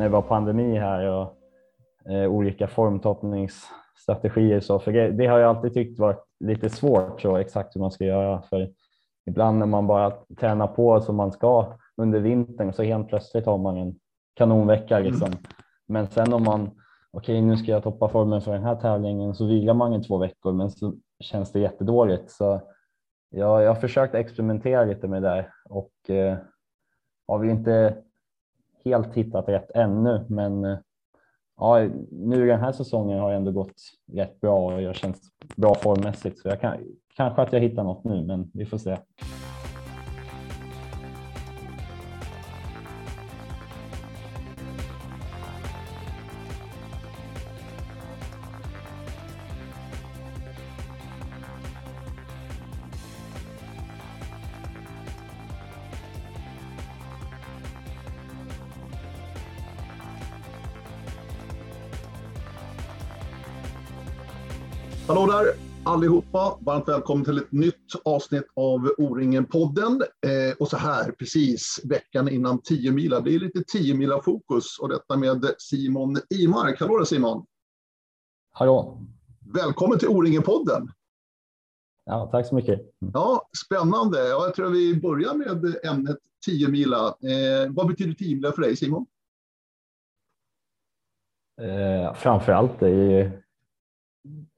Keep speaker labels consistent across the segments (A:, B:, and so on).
A: när det var pandemi här och eh, olika formtoppningsstrategier. Så, för det, det, har jag alltid tyckt varit lite svårt så exakt hur man ska göra. För ibland när man bara tränar på som man ska under vintern så helt plötsligt har man en kanonvecka. Mm. Liksom. Mm. Men sen om man, okej okay, nu ska jag toppa formen för den här tävlingen så vilar man i två veckor men så känns det jättedåligt. Så jag, jag har försökt experimentera lite med det där och eh, har väl inte helt hittat rätt ännu men eh, ja, nu den här säsongen har jag ändå gått rätt bra och jag känns bra formmässigt så jag kan, kanske att jag hittar något nu men vi får se.
B: Hallå där allihopa! Varmt välkommen till ett nytt avsnitt av O-ringen-podden. Eh, och så här precis veckan innan 10 mila. Det är lite 10 mila fokus och detta med Simon Imark. Hallå där Simon!
A: Hallå!
B: Välkommen till O-ringen-podden!
A: Ja, tack så mycket.
B: Ja, spännande. Ja, jag tror vi börjar med ämnet 10 mila. Eh, vad betyder 10 mila för dig Simon?
A: Eh, framför allt är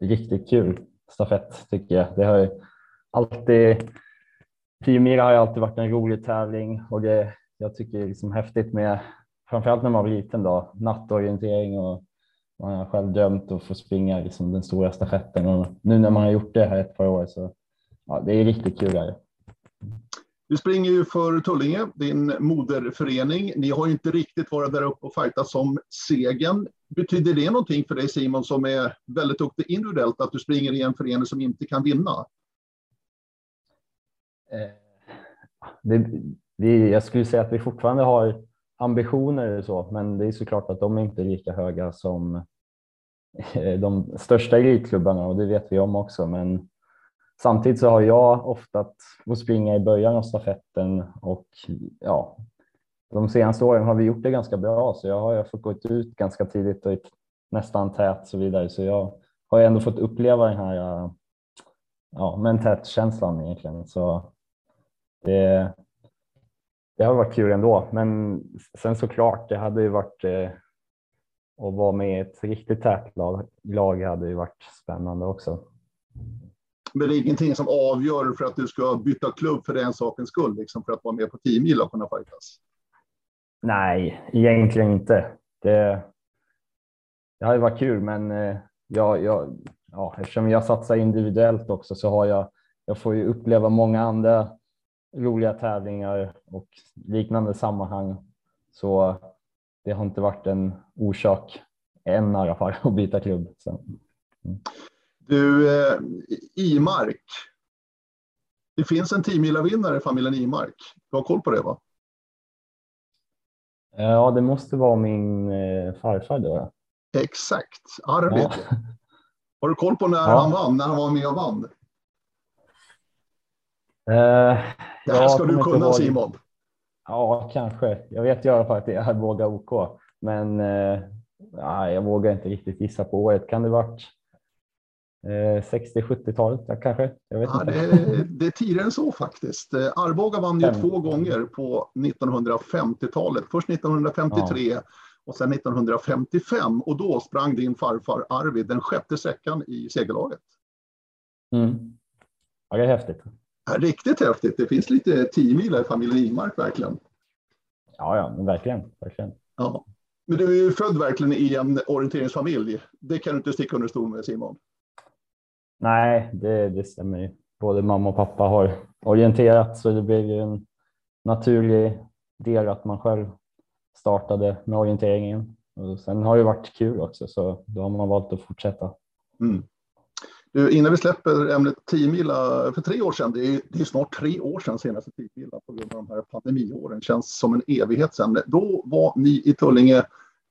A: riktigt kul stafett tycker jag. Det har alltid, 10 mil har alltid varit en rolig tävling och det jag tycker det är liksom häftigt med, framförallt när man var liten då, nattorientering och man har själv drömt att få springa liksom den stora stafetten och nu när man har gjort det här ett par år så ja, det är riktigt kul. Här.
B: Du springer ju för Tullinge, din moderförening. Ni har ju inte riktigt varit där uppe och fightat som segern. Betyder det någonting för dig Simon som är väldigt duktig individuellt att du springer i en förening som inte kan vinna?
A: Eh, det, vi, jag skulle säga att vi fortfarande har ambitioner och så, men det är såklart att de är inte lika höga som eh, de största elitklubbarna och det vet vi om också. Men Samtidigt så har jag ofta fått springa i början av stafetten och ja, de senaste åren har vi gjort det ganska bra så jag har jag fått gå ut ganska tidigt och nästan tät och så vidare så jag har ändå fått uppleva den här äh, ja, men tät känslan egentligen så det, det har varit kul ändå men sen såklart det hade ju varit eh, att vara med i ett riktigt tätt lag, lag hade ju varit spännande också.
B: Men det är ingenting som avgör för att du ska byta klubb för den sakens skull, liksom för att vara med på 10 mil och kunna fightas?
A: Nej, egentligen inte. Det, det har ju varit kul, men eh, jag, jag, ja, eftersom jag satsar individuellt också så har jag, jag får ju uppleva många andra roliga tävlingar och liknande sammanhang. Så det har inte varit en orsak än i alla fall att byta klubb. Så. Mm.
B: Du, eh, Imark. Det finns en 10 vinnare i familjen Imark. Du har koll på det va?
A: Ja, det måste vara min eh, farfar då.
B: Exakt, Arvid. Ja. Har du koll på när ja. han vann, när han var med och vann?
A: Uh,
B: det här ska du kunna Simon.
A: Ja, kanske. Jag vet i alla fall att det är Arboga OK, men uh, ja, jag vågar inte riktigt gissa på året. Kan det varit 60-70-talet eh, kanske? Jag vet
B: ja, inte. Det, är, det är tidigare än så faktiskt. Eh, Arboga vann ju två gånger på 1950-talet. Först 1953 ja. och sen 1955 och då sprang din farfar Arvid den sjätte sträckan i segerlaget.
A: Mm. Ja, det är häftigt.
B: Ja, riktigt häftigt. Det finns lite 10 mil i familjen Imark verkligen.
A: Ja, ja, men verkligen. verkligen.
B: Ja. Men du är ju född verkligen i en orienteringsfamilj. Det kan du inte sticka under stol med Simon.
A: Nej, det, det stämmer ju. Både mamma och pappa har orienterat så det blev ju en naturlig del att man själv startade med orienteringen. Och sen har det varit kul också så då har man valt att fortsätta. Mm.
B: Du, innan vi släpper ämnet 10 mila för tre år sedan, det är, det är snart tre år sedan senaste 10 mila på grund av de här pandemiåren, känns som en evighet sedan. Då var ni i Tullinge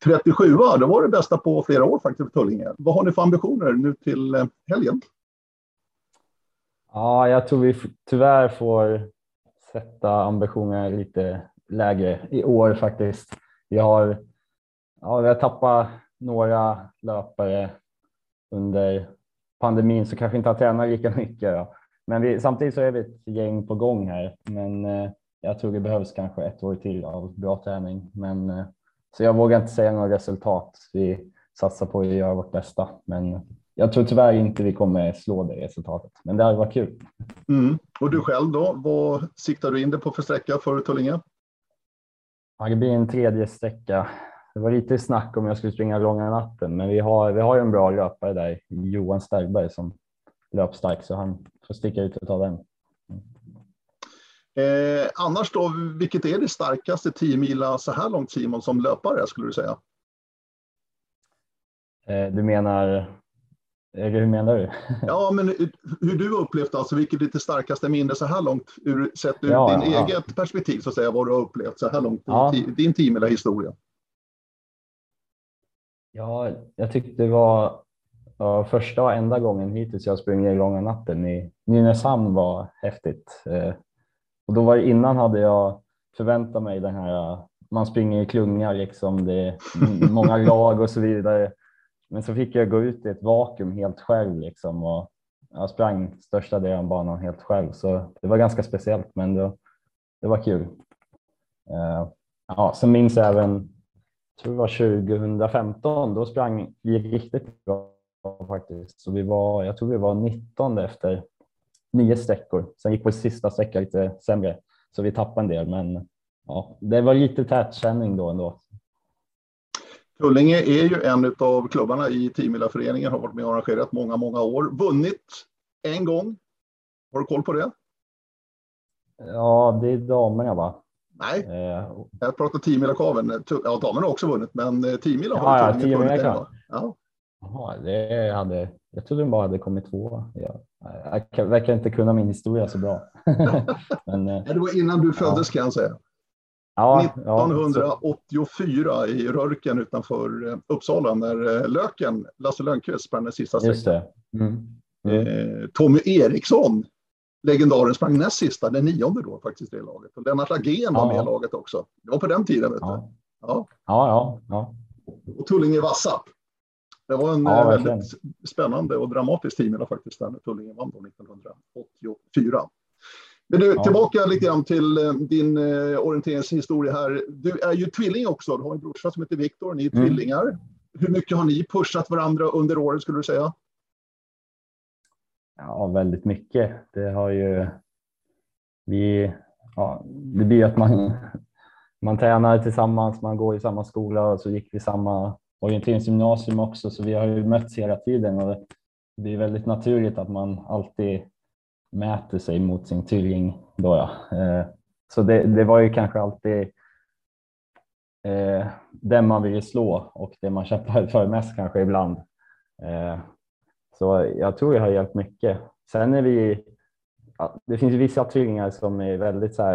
B: 37, det var det bästa på flera år faktiskt för Tullinge. Vad har ni för ambitioner nu till eh, helgen?
A: Ja, jag tror vi tyvärr får sätta ambitionerna lite lägre i år faktiskt. Vi har ja, vi har tappat några löpare under pandemin så kanske inte har tränat lika mycket. Då. Men vi, samtidigt så är vi ett gäng på gång här. Men eh, jag tror det behövs kanske ett år till av bra träning. Men, eh, så jag vågar inte säga några resultat. Vi satsar på att göra vårt bästa. Men jag tror tyvärr inte vi kommer slå det resultatet. Men det hade varit kul.
B: Mm. Och du själv då? Vad siktar du in dig på för sträcka för Tullinge?
A: Ja, det blir en tredje sträcka. Det var lite snack om jag skulle springa långa natten, men vi har, vi har ju en bra löpare där, Johan Sterberg som löpstark, så han får sticka ut och ta den.
B: Eh, annars då, vilket är det starkaste 10 mila så här långt Simon som löpare skulle du säga?
A: Eh, du menar, eller hur menar du?
B: ja, men hur du upplevt alltså, vilket är det starkaste minne så här långt ur, sett ur
A: Ja,
B: din
A: ja.
B: eget perspektiv så att säga, vad du har upplevt så här långt
A: Ja.
B: i din 10 mila historia?
A: Ja, jag tyckte det var ja, första och enda gången hittills jag sprungit långa natten i Nynäshamn var häftigt. Eh, och då var det innan hade jag förväntat mig den här, man springer i klunga liksom, det är många lag och så vidare. Men så fick jag gå ut i ett vakuum helt själv liksom och jag sprang största delen av banan helt själv så det var ganska speciellt men det, det var kul. Uh, Ja, sen minns jag även jag tror det var 2015, då sprang vi riktigt bra faktiskt. Så vi var, jag tror vi var 19 efter nio sträckor. Sen gick på sista sträckan lite sämre, så vi tappade en del. Men ja, det var lite tät känning då ändå.
B: Tullinge är ju en av klubbarna i 10 föreningen har varit med och arrangerat många, många år. Vunnit en gång. Har du koll på det?
A: Ja, det är damerna va?
B: Nej,
A: Eh,
B: jag pratar 10 kaven. Ja, damerna har också vunnit, men 10 har
A: Ja, ja,
B: Tullinge
A: 10
B: vunnit en gång. Ja.
A: Jaha, det hade, jag trodde de bara hade kommit två. Ja, jag verkar inte kunna min historia så bra. Men, eh,
B: Ja, Det var innan du föddes kan jag säga.
A: Ja, ja, så-
B: 1984 i Rörken utanför eh, Uppsala när eh, Löken, Lasse Lönnqvist, sprang den sista
A: Just
B: sträckan.
A: det. Mm. Mm.
B: Eh, Tommy Eriksson, legendaren, sprang näst sista, den nionde då faktiskt det laget. Och Lennart Agén var
A: Ja.
B: med i laget också. Det var på den tiden. Vet du.
A: Ja.
B: Ja.
A: Ja, ja, ja.
B: Och Tullinge vassa. Det var en
A: Ja,
B: väldigt spännande och dramatisk team faktiskt där när Tullinge vann då 1984. Men du,
A: Ja.
B: tillbaka lite grann till eh, din eh, orienteringshistoria här. Du är ju tvilling också. Du har en brorsa som heter Viktor. Ni är
A: Mm.
B: tvillingar. Hur mycket har ni pushat varandra under året skulle du säga?
A: Ja, väldigt mycket. Det har ju vi, ja, det blir att man, man tränar tillsammans, man går i samma skola och så gick vi samma orienteringsgymnasium också, så vi har ju mötts hela tiden och det är väldigt naturligt att man alltid mäter sig mot sin tvilling. Då, ja. Eh, Så det, det var ju kanske alltid eh, den man ville slå och det man kämpade för mest kanske ibland. Eh, så jag tror det har hjälpt mycket. Sen är vi, ja, det finns ju vissa tvillingar som är väldigt så här,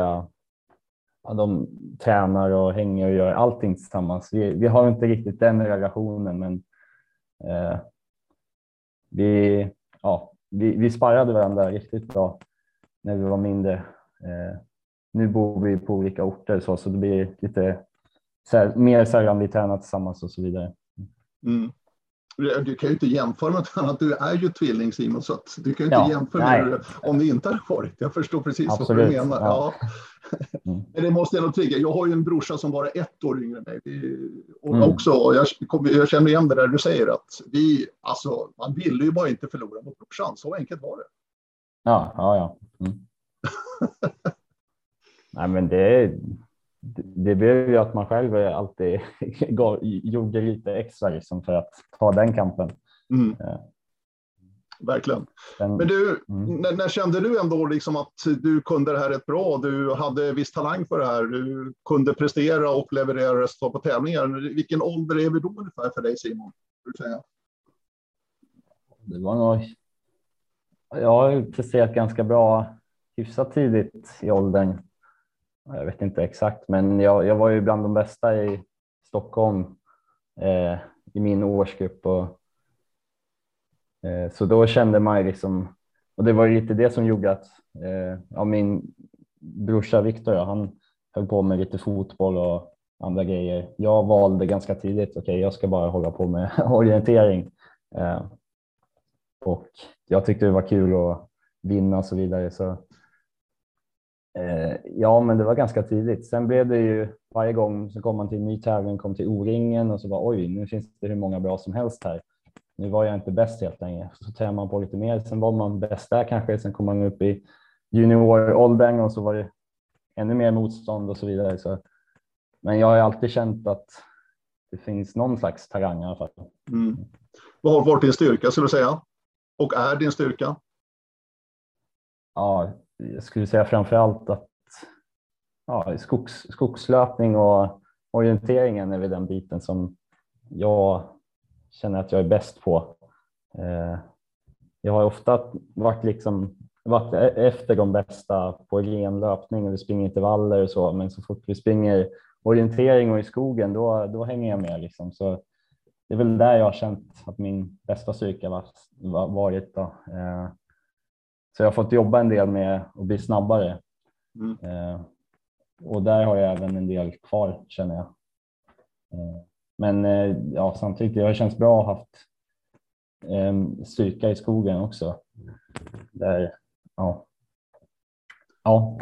A: ja, de tränar och hänger och gör allting tillsammans. Vi, vi har inte riktigt den relationen, men eh, vi, ja, vi, vi sparrade varandra riktigt bra när vi var mindre. Eh, nu bor vi på olika orter så, så det blir lite så här, mer sällan vi tränar tillsammans och så vidare.
B: Mm. Du kan ju inte jämföra med något annat. Du är ju tvilling Simon, så att du kan ju inte
A: Ja,
B: jämföra
A: nej.
B: med det om det inte hade varit. Jag förstår precis vad
A: Absolut,
B: du menar.
A: ja. Mm.
B: Men det måste nog trigga. Jag har ju en brorsa som bara är ett år yngre än mig. Vi- Och
A: Mm.
B: också, jag, jag känner igen det där du säger att vi, alltså, man ville ju bara inte förlora mot brorsan. Så enkelt var det.
A: Ja, ja, ja. Mm. Nej, men det, det, blev ju att man själv alltid gav- gjorde lite extra liksom för att ta den kampen.
B: Mm.
A: Ja.
B: Verkligen.
A: Sen,
B: Men du,
A: Mm.
B: när, när kände du ändå liksom att du kunde det här rätt bra? Du hade viss talang för det här. Du kunde prestera och leverera resultat på tävlingar. Vilken ålder är vi då ungefär för dig Simon?
A: Det var nog. Jag har presterat ganska bra hyfsat tidigt i åldern. Jag vet inte exakt, men jag, jag var ju bland de bästa i Stockholm eh, i min årsgrupp och eh, så då kände man ju liksom och det var ju lite det som gjorde att eh, ja, min brorsa Viktor, ja, han höll på med lite fotboll och andra grejer. Jag valde ganska tidigt, okej, okay, jag ska bara hålla på med orientering. Eh, och jag tyckte det var kul att vinna och så vidare. Så, ja, men det var ganska tidigt. Sen blev det ju varje gång så kom man till en ny tävling, kom till O-ringen och så var oj, nu finns det hur många bra som helst här. Nu var jag inte bäst helt länge, så tränade man på lite mer. Sen var man bäst där kanske. Sen kom man upp i junioråldern och så var det ännu mer motstånd och så vidare. Så, men jag har alltid känt att det finns någon slags talang i alla fall. Mm.
B: Vad har varit din styrka skulle du säga? Och är din styrka?
A: Ja, jag skulle säga framför allt att ja, skogs, skogslöpning och orienteringen är väl den biten som jag känner att jag är bäst på. Eh, jag har ofta varit liksom varit e-, efter de bästa på ren löpning och vi springer intervaller och så, men så fort vi springer orientering och i skogen, då, då hänger jag med. Liksom. Så det är väl där jag har känt att min bästa styrka var, varit. Då. Eh, så jag har fått jobba en del med att bli snabbare. Mm. Eh, och där har jag även en del kvar känner jag. Eh, men ja, samtidigt, det har känts bra att ha haft styrka i skogen också. Där ja. Ja.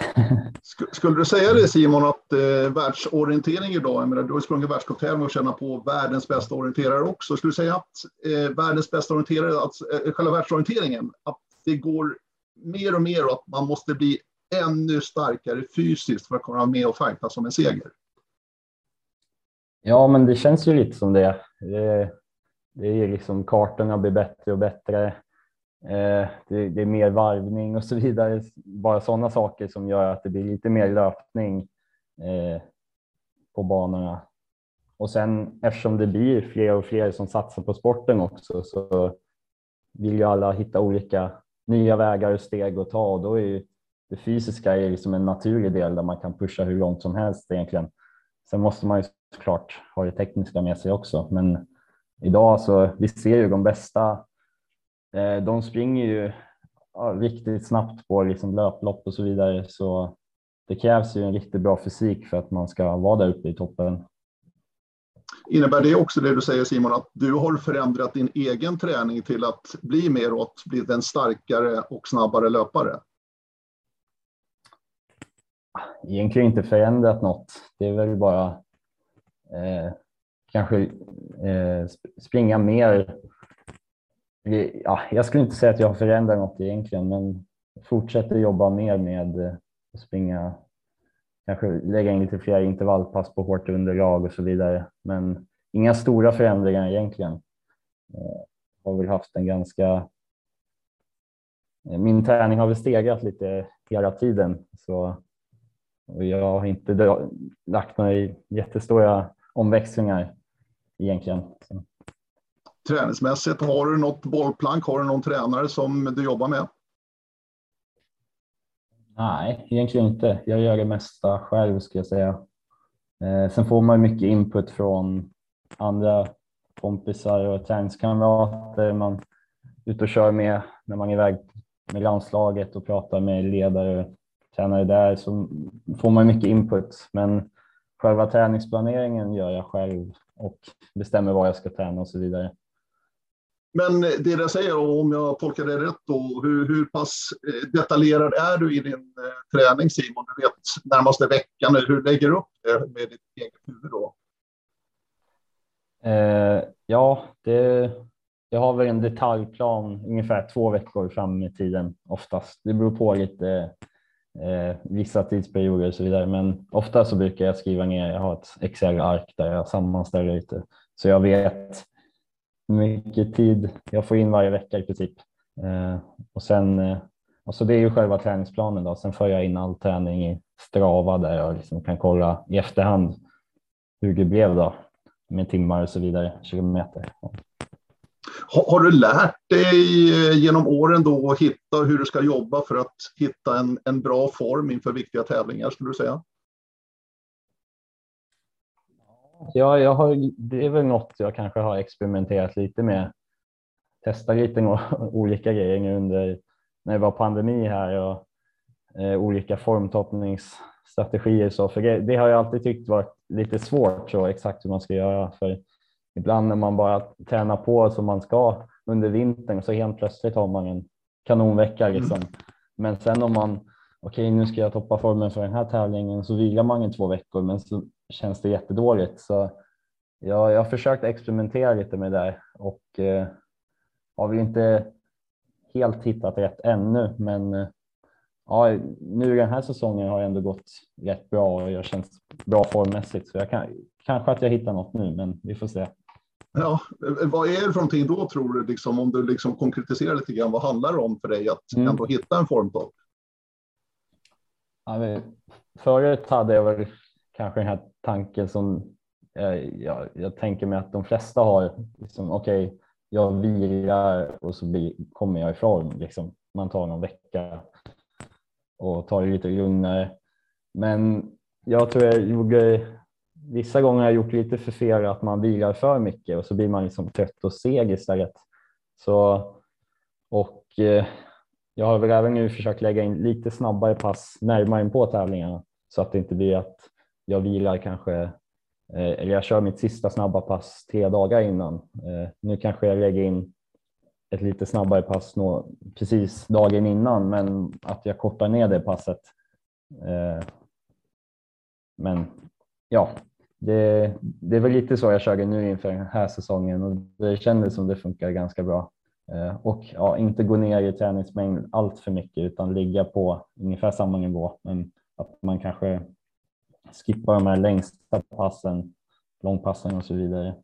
B: Skulle du säga det Simon att eh, världsorientering idag, jag menar, du har sprungit världscuptävling och känna på världens bästa orienterare också. Skulle du säga att eh, världens bästa orienterare, alltså, eh, själva världsorienteringen, att det går mer och mer och att man måste bli ännu starkare fysiskt för att kunna vara med och fighta som en seger?
A: Ja, men det känns ju lite som det. Det, det är liksom kartorna blir bättre och bättre. Eh, det, det, är mer varvning och så vidare. Bara sådana saker som gör att det blir lite mer löpning eh, på banorna. Och sen eftersom det blir fler och fler som satsar på sporten också så vill ju alla hitta olika nya vägar och steg att ta och då är ju det fysiska är liksom en naturlig del där man kan pusha hur långt som helst egentligen. Sen måste man ju såklart ha det tekniska med sig också, men idag så vi ser ju de bästa eh, de springer ju ja, riktigt snabbt på liksom löplopp och så vidare, så det krävs ju en riktigt bra fysik för att man ska vara där uppe i toppen.
B: Innebär det också det du säger Simon, att du har förändrat din egen träning till att bli mer åt bli den starkare och snabbare löpare?
A: Egentligen inte förändrat något. Det är väl bara eh, kanske eh, springa mer ja, jag skulle inte säga att jag har förändrat något egentligen, men fortsätter jobba mer med att springa, kanske lägga in lite fler intervallpass på hårt underlag och så vidare. Men inga stora förändringar egentligen. Eh, har väl haft en ganska eh, min träning har väl stegrat lite hela tiden så och jag har inte lagt några jättestora omväxlingar egentligen. Så
B: träningsmässigt? Har du något bollplank? Har du någon tränare som du jobbar med?
A: Nej, egentligen inte. Jag gör det mesta själv ska jag säga. Eh, sen får man mycket input från andra kompisar och träningskamrater man är ute och kör med när man är iväg med landslaget och pratar med ledare och tränare där så får man mycket input. Men själva träningsplaneringen gör jag själv och bestämmer vad jag ska träna och så vidare.
B: Men det jag säger, om jag tolkar det rätt, då, hur, hur pass eh, detaljerad är du i din eh, träning Simon? Du vet närmaste veckan, hur lägger du upp det med ditt eget huvud då?
A: Eh, ja, det, jag har väl en detaljplan ungefär två veckor fram i tiden oftast. Det beror på lite eh, vissa tidsperioder och så vidare, men ofta så brukar jag skriva ner. Jag har ett Excel-ark där jag sammanställer lite så jag vet mycket tid jag får in varje vecka i princip. Eh, och sen, eh, alltså det är ju själva träningsplanen då. Sen för jag in all träning i Strava där jag liksom kan kolla i efterhand hur det blev då med timmar och så vidare, kilometer.
B: Har, har du lärt dig eh, genom åren då att hitta hur du ska jobba för att hitta en, en bra form inför viktiga tävlingar skulle du säga?
A: Ja, jag har, det är väl något jag kanske har experimenterat lite med. Testat lite olika grejer nu under när det var pandemi här och eh, olika formtoppningssätt strategier så, för det, det har jag alltid tyckt varit lite svårt så exakt hur man ska göra. För ibland när man bara tränar på som man ska under vintern så helt plötsligt har man en kanonvecka mm. liksom. Mm. Men sen om man okej, nu ska jag toppa formen för den här tävlingen så vilar man i två veckor, men så känns det jättedåligt. Så jag, jag har försökt experimentera lite med det där och eh, har väl inte helt hittat rätt ännu, men eh, ja, nu den här säsongen har jag ändå gått rätt bra och jag känns bra formmässigt. Så jag kan, kanske att jag hittar något nu, men vi får se.
B: Ja, vad är det för någonting då tror du, liksom, om du liksom konkretiserar lite grann, vad handlar det om för dig att mm. ändå hitta en formtopp?
A: Ja, förut hade jag väl kanske den här tanken som jag, jag, jag tänker mig att de flesta har. Liksom, Okej, okay, jag vilar och så blir, kommer jag ifrån. Liksom. Man tar någon vecka och tar det lite lugnare. Men jag tror jag gjorde vissa gånger har jag gjort lite för fel att man vilar för mycket och så blir man liksom trött och seg istället. Så, och eh, jag har väl även nu försökt lägga in lite snabbare pass närmare in på tävlingarna så att det inte blir att jag vilar kanske eh, eller jag kör mitt sista snabba pass tre dagar innan. Eh, nu kanske jag lägger in ett lite snabbare pass nå, precis dagen innan men att jag kortar ner det passet. Eh, men ja, det, det är väl lite så jag körde nu inför den här säsongen och det kändes som det funkar ganska bra. Eh, och ja, inte gå ner i träningsmängd allt för mycket utan ligga på ungefär samma nivå. Men att man kanske skippar de här längsta passen, långpassen och så vidare.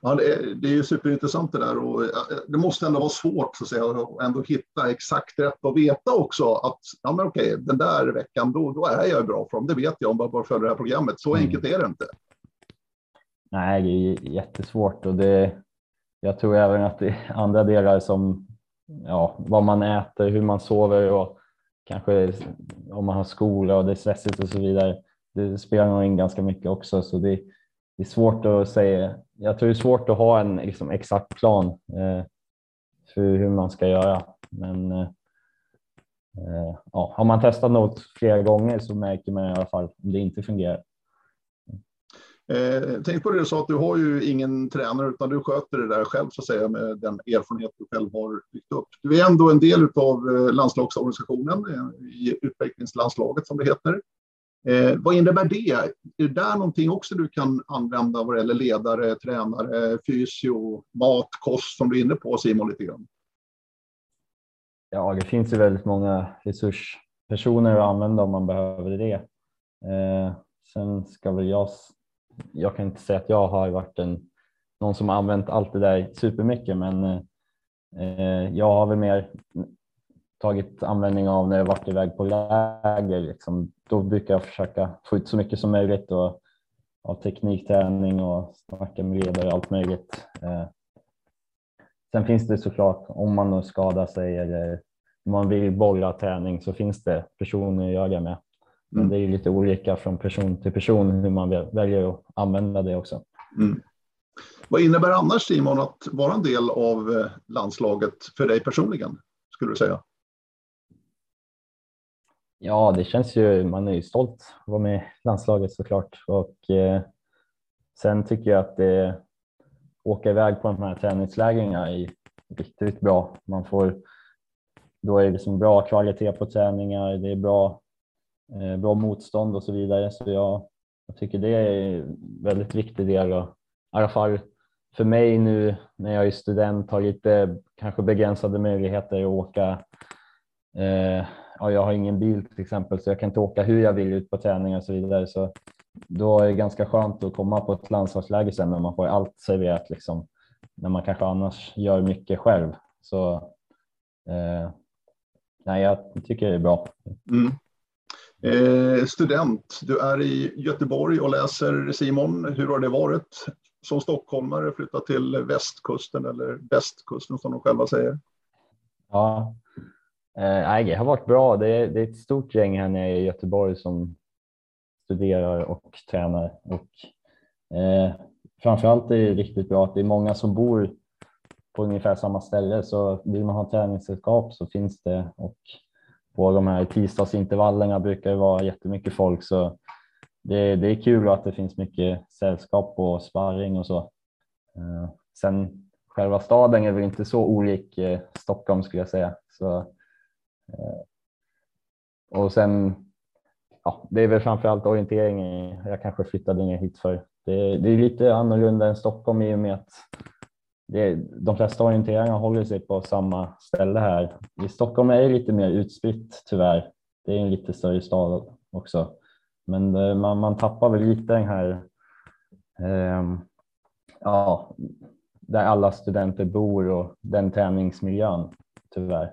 B: Ja, det är, det är ju superintressant det där och det måste ändå vara svårt så att säga, att ändå hitta exakt rätt och veta också att ja, men okej, den där veckan då, då är jag bra form. Det vet jag om jag bara följer det här programmet. Så mm. enkelt är det inte.
A: Nej, det är jättesvårt och det, jag tror även att det är andra delar som ja, vad man äter, hur man sover och kanske om man har skola och det är stressigt och så vidare. Det spelar nog in ganska mycket också, så det, det är svårt att säga. Jag tror det är svårt att ha en liksom, exakt plan eh, för hur man ska göra. Men eh, eh ja, har man testat något flera gånger så märker man i alla fall om det inte fungerar.
B: Eh, tänk på det du sa att du har ju ingen tränare utan du sköter det där själv så att säga med den erfarenhet du själv har byggt upp. Du är ändå en del av eh, landslagsorganisationen eh, i utvecklingslandslaget som det heter. Eh, vad innebär det? Är det där någonting också du kan använda vad det gäller ledare, tränare, fysio, mat, kost som du är inne på Simon lite grann?
A: Ja, det finns ju väldigt många resurspersoner att använda om man behöver det. Eh, sen ska väl jag, jag kan inte säga att jag har varit en, någon som har använt allt det där supermycket, men eh, jag har väl mer tagit användning av när jag varit iväg på läger. Liksom. Då brukar jag försöka få ut så mycket som möjligt och ha teknikträning och snacka med ledare och allt möjligt. Eh. Sen finns det såklart om man skadar sig eller om man vill bolla träning så finns det personer att göra det med. Men mm. det är lite olika från person till person hur man väljer att använda det också. Mm.
B: Vad innebär annars Simon att vara en del av eh, landslaget för dig personligen? Skulle du säga?
A: Ja, det känns ju, man är ju stolt att vara med i landslaget såklart och eh, sen tycker jag att det åka iväg på de här träningslägren är riktigt bra. Man får, då är det liksom bra kvalitet på träningar, det är bra, Eh, bra motstånd och så vidare. Så jag, jag tycker det är en väldigt viktig del och, i alla fall för mig nu när jag är student har lite kanske begränsade möjligheter att åka eh, ja, jag har ingen bil till exempel så jag kan inte åka hur jag vill ut på träning och så vidare. Så då är det ganska skönt att komma på ett landslagsläger sen när man får allt serverat liksom. När man kanske annars gör mycket själv. Så eh, nej, jag tycker det är bra. Mm.
B: Eh, student, du är i Göteborg och läser Simon. Hur har det varit som stockholmare flytta till västkusten eller västkusten som de själva säger?
A: Ja, Eh, det har varit bra. Det är, det är ett stort gäng här nere i Göteborg som studerar och tränar. Och, eh, framförallt är det riktigt bra att det är många som bor på ungefär samma ställe så vill man ha träningssällskap så finns det och på de här tisdagsintervallerna brukar det vara jättemycket folk så det, det är kul att det finns mycket sällskap och sparring och så. Eh, sen själva staden är väl inte så olik eh, Stockholm skulle jag säga. Så, eh, och sen, ja, det är väl framförallt orientering. Jag kanske flyttade ner hit för. Det, det är lite annorlunda än Stockholm i och med att det, de flesta orienteringar håller sig på samma ställe här. I Stockholm är det lite mer utspritt tyvärr. Det är en lite större stad också. Men eh, man, man tappar väl lite den här, eh, ja, där alla studenter bor och den träningsmiljön tyvärr.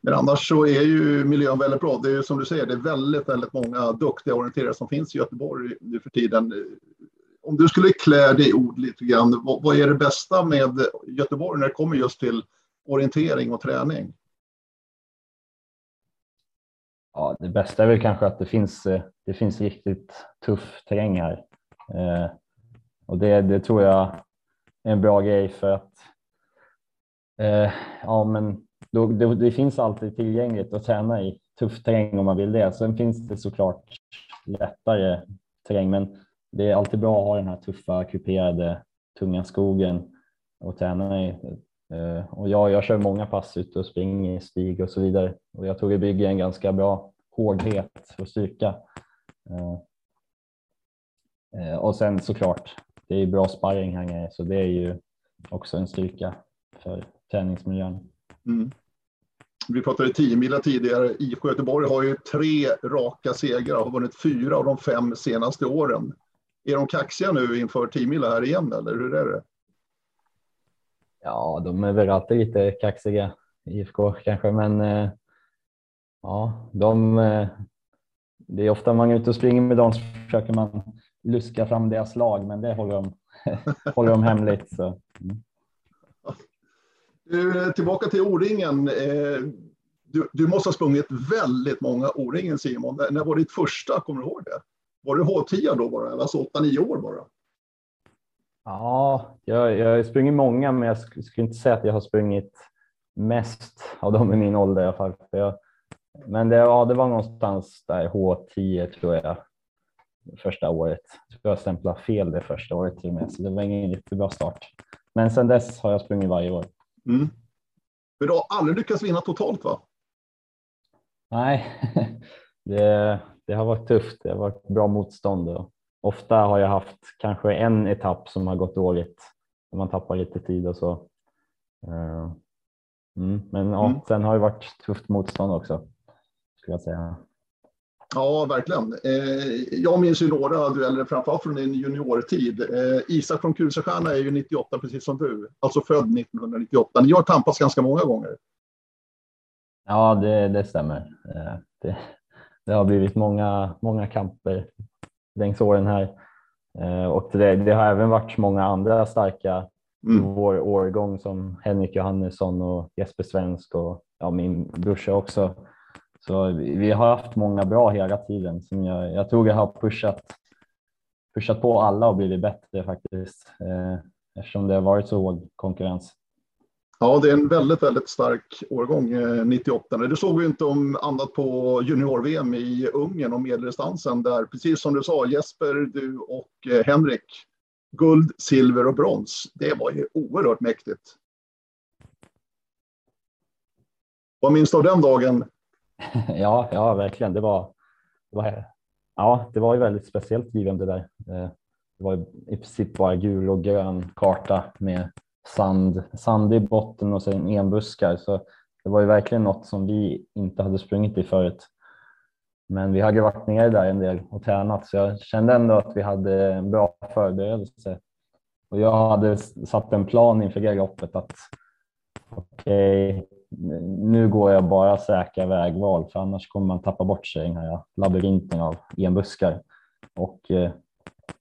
B: Men annars så är ju miljön väldigt bra. Det är ju som du säger, det är väldigt, väldigt många duktiga orienterare som finns i Göteborg nu för tiden. Om du skulle klä dig i ord lite grann, vad, vad är det bästa med Göteborg när det kommer just till orientering och träning?
A: Ja, det bästa är väl kanske att det finns, eh, det finns riktigt tuff terräng här. Eh, och det, det tror jag är en bra grej för att eh, ja, men då, det, det, finns alltid tillgängligt att träna i tuff terräng om man vill det. Sen finns det såklart lättare terräng, men det är alltid bra att ha den här tuffa kuperade tunga skogen och träna i. Eh, och jag, jag kör många pass ute och springer i stig och så vidare och jag tror det bygger en ganska bra hårdhet och styrka. Eh, eh, och sen såklart, det är bra sparring här nere så det är ju också en styrka för träningsmiljön. Mm.
B: Vi pratade 10 mila tidigare. IFK Göteborg har ju tre raka segrar och har vunnit fyra av de fem senaste åren. Är de kaxiga nu inför 10 mila här igen eller hur är det?
A: Ja, de är väl alltid lite kaxiga, IFK kanske, men eh, ja, de, eh, det är ofta man är ute och springer med dem så försöker man luska fram deras lag, men det håller de, håller de hemligt. Så. Mm.
B: Tillbaka till O-ringen. Eh, du, du, måste ha sprungit väldigt många O-ringen Simon. När var ditt första? Kommer du ihåg det? Var det H10 då bara? Alltså 8-9 år bara?
A: Ja, jag, jag har sprungit många, men jag skulle inte säga att jag har sprungit mest av dem i min ålder i alla fall. Jag, men det, ja, det var någonstans där H10 tror jag första året. Jag stämplade fel det första året till och med, så det var ingen riktigt bra start. Men sedan dess har jag sprungit varje år. Mm.
B: Men du har aldrig lyckats vinna totalt va?
A: Nej, det, det har varit tufft. Det har varit bra motstånd och ofta har jag haft kanske en etapp som har gått dåligt. Man tappar lite tid och så. Eh, mm, men ja, mm. sen har det varit tufft motstånd också. Skulle jag säga.
B: Ja, verkligen. Eh, jag minns ju några dueller, framförallt från din juniortid. Eh, Isak från Kusestjärna är ju 98, precis som du. Alltså född 1998. Ni har tampats ganska många gånger.
A: Ja, det, det stämmer. Det, det, har blivit många, många kamper längs åren här. Och det, det har även varit många andra starka mm. i vår årgång som Henrik Johannesson och Jesper Svensk och ja, min brorsa också så vi har haft många bra hela tiden som jag, jag tror jag har pushat, pushat på alla och blivit bättre faktiskt eh, eftersom det har varit så hård konkurrens.
B: Ja, det är en väldigt, väldigt stark årgång, eh, 98. Det såg vi inte om annat på junior-VM i Ungern och medeldistansen där, precis som du sa, Jesper, du och eh, Henrik, guld, silver och brons. Det var ju oerhört mäktigt. Vad minns du av den dagen
A: ja, ja, verkligen. Det var, det var, ja, det var ju väldigt speciellt VM det där. Eh, det var i princip bara gul och grön karta med sand, sand i botten och sen enbuskar. Så det var ju verkligen något som vi inte hade sprungit i förut. Men vi hade varit nere där en del och tränat så jag kände ändå att vi hade en bra förberedelse. Och jag hade satt en plan inför det loppet att okej, okay, nu går jag bara säkra vägval för annars kommer man tappa bort sig i den här labyrinten av enbuskar. Och eh,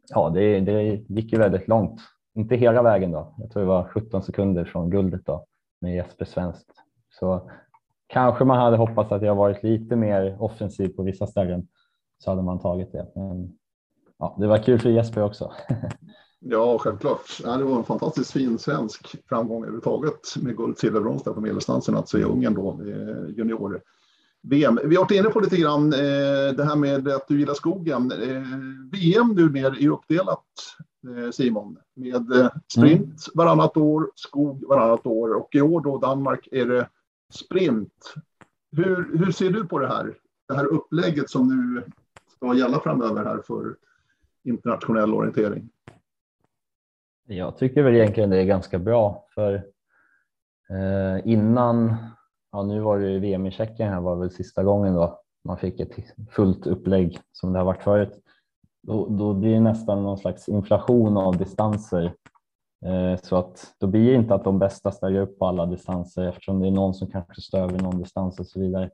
A: ja, det, det gick ju väldigt långt. Inte hela vägen då. Jag tror det var 17 sekunder från guldet då med Jesper Svenskt. Så kanske man hade hoppats att jag varit lite mer offensiv på vissa ställen så hade man tagit det. Men ja, det var kul för Jesper också.
B: Ja, självklart. Ja, det var en fantastiskt fin svensk framgång överhuvudtaget med guld, silver, brons på medeldistansen, alltså i Ungern då, junior. VM. Vi har varit inne på lite grann eh, det här med att du gillar skogen. Eh, VM nu mer är uppdelat, Simon, med eh, sprint mm. varannat år, skog varannat år och i år då Danmark är det sprint. Hur, hur ser du på det här? Det här upplägget som nu ska gälla framöver här för internationell orientering?
A: Jag tycker väl egentligen det är ganska bra för eh, innan, ja nu var det VM i Tjeckien här var väl sista gången då man fick ett fullt upplägg som det har varit förut. Då, då blir det nästan någon slags inflation av distanser eh, så att då blir det inte att de bästa ställer upp på alla distanser eftersom det är någon som kanske står över någon distans och så vidare.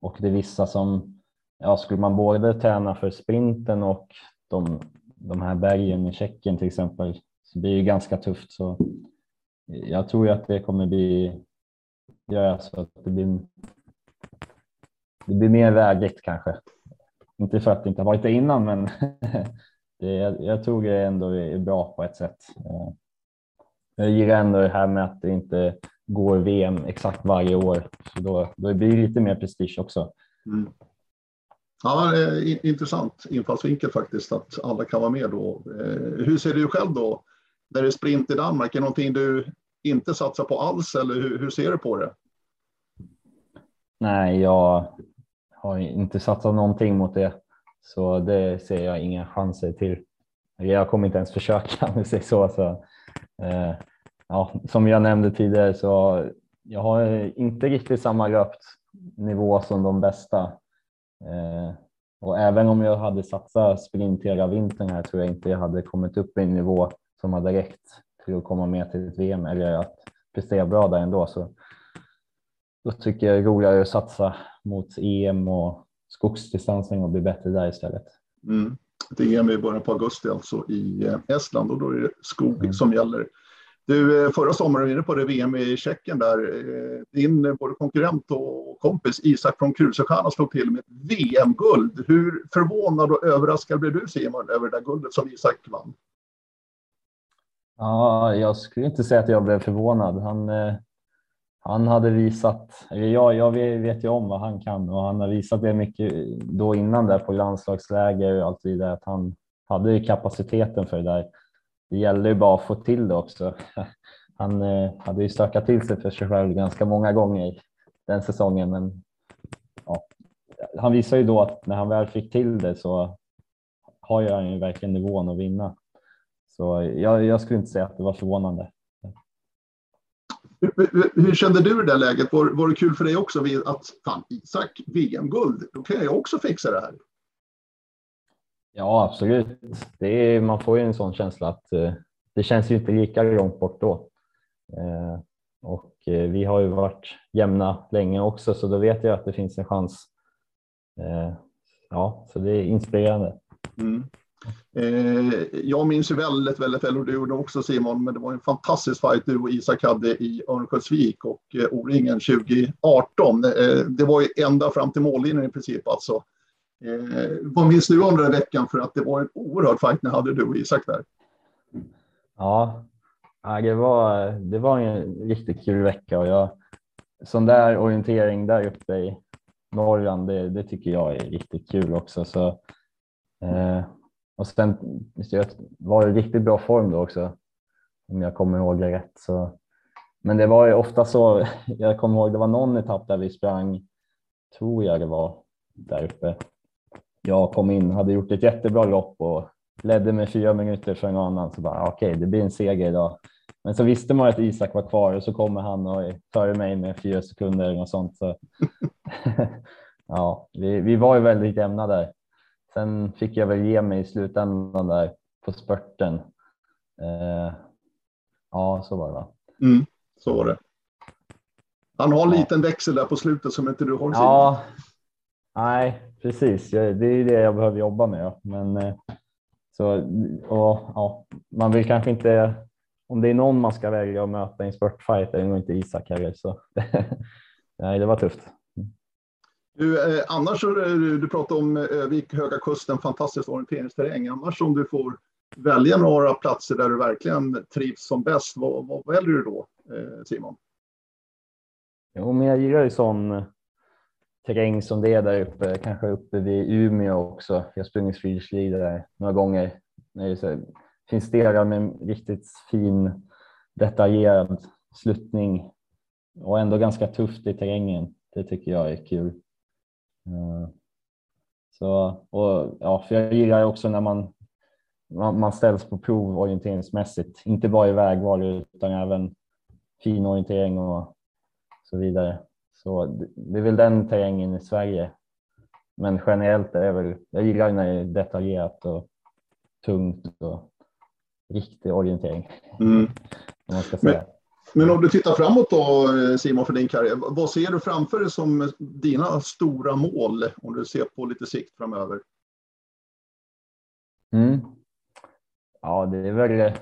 A: Och det är vissa som, ja skulle man både träna för sprinten och de, de här bergen i Tjeckien till exempel så blir det ganska tufft. Så jag tror att det kommer bli göra så att det blir, det blir mer vägigt kanske. Inte för att det inte har varit det innan, men det, jag tror det ändå är bra på ett sätt. Jag gillar ändå det här med att det inte går VM exakt varje år, så då, då blir det lite mer prestige också. Mm.
B: Ja, intressant infallsvinkel faktiskt att alla kan vara med då. Eh, hur ser du själv då där det är sprint i Danmark, är det någonting du inte satsar på alls eller hur, hur ser du på det?
A: Nej, jag har inte satsat någonting mot det, så det ser jag inga chanser till. Jag kommer inte ens försöka om vi säger så. så eh, ja, som jag nämnde tidigare så jag har inte riktigt samma löpnivå som de bästa. Eh, och även om jag hade satsat sprint hela vintern här tror jag inte jag hade kommit upp i en nivå som hade räckt till att komma med till ett VM eller att prestera bra där ändå. Så då tycker jag det är roligare att satsa mot EM och skogsdistansning och bli bättre där istället.
B: Mm. Ett EM i början på augusti alltså i eh, Estland och då är det skog mm. som gäller. Du, eh, förra sommaren var inne på det VM i Tjeckien där. Eh, din både konkurrent och kompis Isak från Krusestjärna slog till med ett VM-guld. Hur förvånad och överraskad blev du Simon över det där guldet som Isak vann?
A: Ja, jag skulle inte säga att jag blev förvånad. Han, eh, han hade visat, jag, jag vet ju om vad han kan och han har visat det mycket då innan där på landslagsläger och allt vidare att han hade kapaciteten för det där. Det gällde ju bara att få till det också. Han eh, hade ju stökat till sig för sig själv ganska många gånger den säsongen, men ja, han visar ju då att när han väl fick till det så har han ju verkligen nivån att vinna. Så jag, jag skulle inte säga att det var förvånande.
B: Hur, hur kände du i det läget? Var, var det kul för dig också att fan, Isak, VM-guld, då kan jag också fixa det här?
A: Ja, absolut. Det är, man får ju en sån känsla att eh, det känns ju inte lika långt bort då. Eh, och eh, vi har ju varit jämna länge också, så då vet jag att det finns en chans. Eh, ja, så det är inspirerande. Mm.
B: Eh, jag minns ju väldigt, väldigt väl, och du gjorde också Simon, men det var en fantastisk fight du och Isak hade i Örnsköldsvik och eh, O-ringen 2018. Eh, det var ju ända fram till mållinjen i princip alltså. Eh, vad minns du om den veckan? För att det var en oerhörd fight ni hade du och Isak där.
A: Ja, det var, det var en riktigt kul vecka och jag, sån där orientering där uppe i Norrland, det, det tycker jag är riktigt kul också. Så, eh, och sen var det riktigt bra form då också, om jag kommer ihåg det rätt. Så, men det var ju ofta så, jag kommer ihåg det var någon etapp där vi sprang, tror jag det var, där uppe. Jag kom in, hade gjort ett jättebra lopp och ledde med fyra minuter för en annan. Så bara okej, okay, det blir en seger idag. Men så visste man att Isak var kvar och så kommer han och före mig med fyra sekunder och sånt. Så ja, vi, vi var ju väldigt jämna där. Sen fick jag väl ge mig i slutändan där på spurten. Eh, ja, så var det va?
B: Mm, så var det. Han har en ja. liten växel där på slutet som inte du har.
A: Ja, nej, precis. Det är det jag behöver jobba med. Men eh, så och, ja, man vill kanske inte. Om det är någon man ska välja att möta i en spurtfight är det nog inte Isak heller. Så nej, det var tufft.
B: Du, eh, annars, eh, du, du pratar om eh, Övik, Höga Kusten, fantastisk orienteringsterräng. Annars om du får välja några platser där du verkligen trivs som bäst, vad, vad väljer du då, eh, Simon?
A: Jo, men jag gillar ju sån eh, terräng som det är där uppe, kanske uppe vid Umeå också. Jag har sprungit Swedish där några gånger. Det finns delar med riktigt fin detaljerad sluttning och ändå ganska tufft i terrängen. Det tycker jag är kul. Eh, så, och, ja, för jag gillar också när man, man, ställs på prov orienteringsmässigt, inte bara i vägval utan även fin orientering och så vidare. Så det är väl den terrängen i Sverige. Men generellt är det väl, jag gillar när det är detaljerat och tungt och riktig orientering. Mm. Man ska säga.
B: Men, men om du tittar framåt då Simon för din karriär, vad ser du framför dig som dina stora mål om du ser på lite sikt framöver?
A: Mm. Ja, det är väl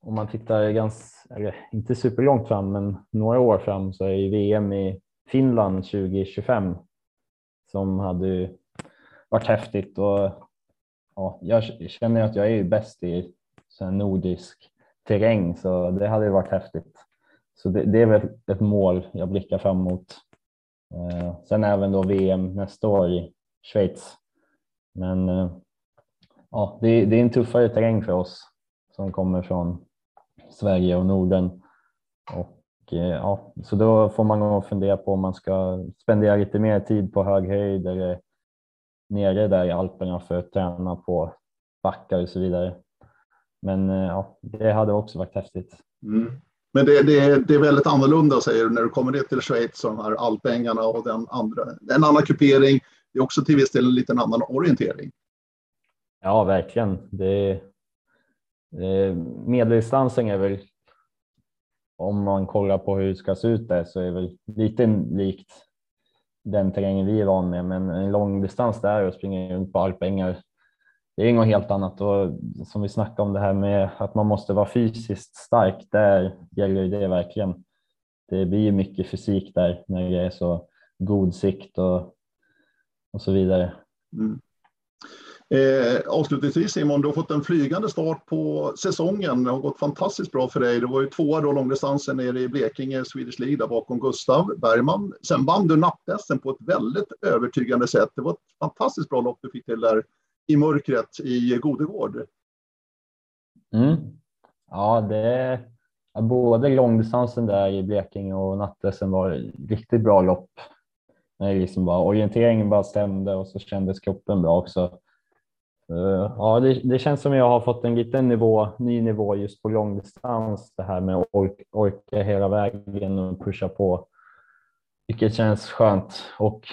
A: om man tittar ganska, eller inte superlångt fram, men några år fram så är ju VM i Finland 2025 som hade varit häftigt och ja, jag känner att jag är bäst i så nordisk terräng så det hade varit häftigt. Så det, det, är väl ett mål jag blickar fram emot. Eh, sen även då VM nästa år i Schweiz. Men eh, ja, det, det, är en tuffare terräng för oss som kommer från Sverige och Norden. Och, eh, ja, så då får man nog fundera på om man ska spendera lite mer tid på hög höjd eller nere där i Alperna för att träna på backar och så vidare. Men eh, ja, det hade också varit häftigt. Mm.
B: Men det, det, det, är väldigt annorlunda säger du när du kommer ner till Schweiz och de här alpängarna och den andra. En annan kupering. Det är också till viss del en liten annan orientering.
A: Ja, verkligen. Det, det, medeldistansen är väl om man kollar på hur det ska se ut där så är det väl lite likt den terrängen vi är van med, men en långdistans där och springa runt på alpängar det är något helt annat och som vi snackade om det här med att man måste vara fysiskt stark. Där gäller det verkligen. Det blir mycket fysik där när det är så god sikt och, och så vidare. Mm.
B: Eh, avslutningsvis Simon, du har fått en flygande start på säsongen. Det har gått fantastiskt bra för dig. Du var ju tvåa då långdistansen nere i Blekinge, Swedish League, där bakom Gustav Bergman. Sen vann du napp på ett väldigt övertygande sätt. Det var ett fantastiskt bra lopp du fick till där i mörkret i Godegård.
A: Mm. Ja, det både långdistansen där i Blekinge och Nattdressen var riktigt bra lopp. Nej, liksom bara, orienteringen bara stämde och så kändes kroppen bra också. Eh, ja, det, det, känns som jag har fått en liten nivå, ny nivå just på långdistans. Det här med att orka, orka hela vägen och pusha på, vilket känns skönt. Och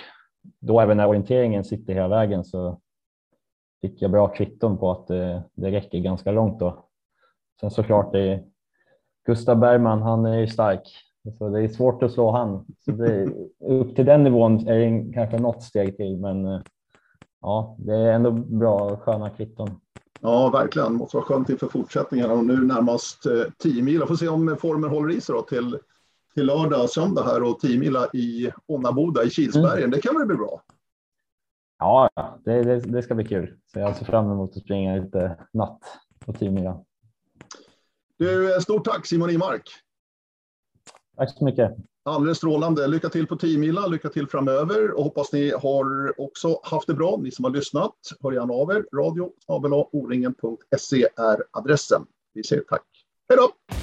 A: då även när orienteringen sitter hela vägen så fick jag bra kvitton på att det, det räcker ganska långt då. Sen såklart det är Gustav Bergman, han är ju stark. Så det är svårt att slå han. Så det, upp till den nivån är det kanske något steg till, men ja, det är ändå bra sköna kvitton.
B: Ja, verkligen. Måste vara skönt inför fortsättningen och nu närmast 10 mil. Jag får se om formen håller i sig då till, till lördag, söndag här och 10 mila i Onnaboda i Kilsbergen. Mm. Det kan väl bli bra?
A: Ja, det, det, det, ska bli kul. Så jag ser fram emot att springa lite natt på 10 mila.
B: Du, stort tack Simon Imark.
A: Tack så mycket.
B: Alldeles strålande. Lycka till på 10 mila, lycka till framöver och hoppas ni har också haft det bra, ni som har lyssnat. Hör gärna av er. Radio o-ringen.se är adressen. Vi säger tack. Hej då!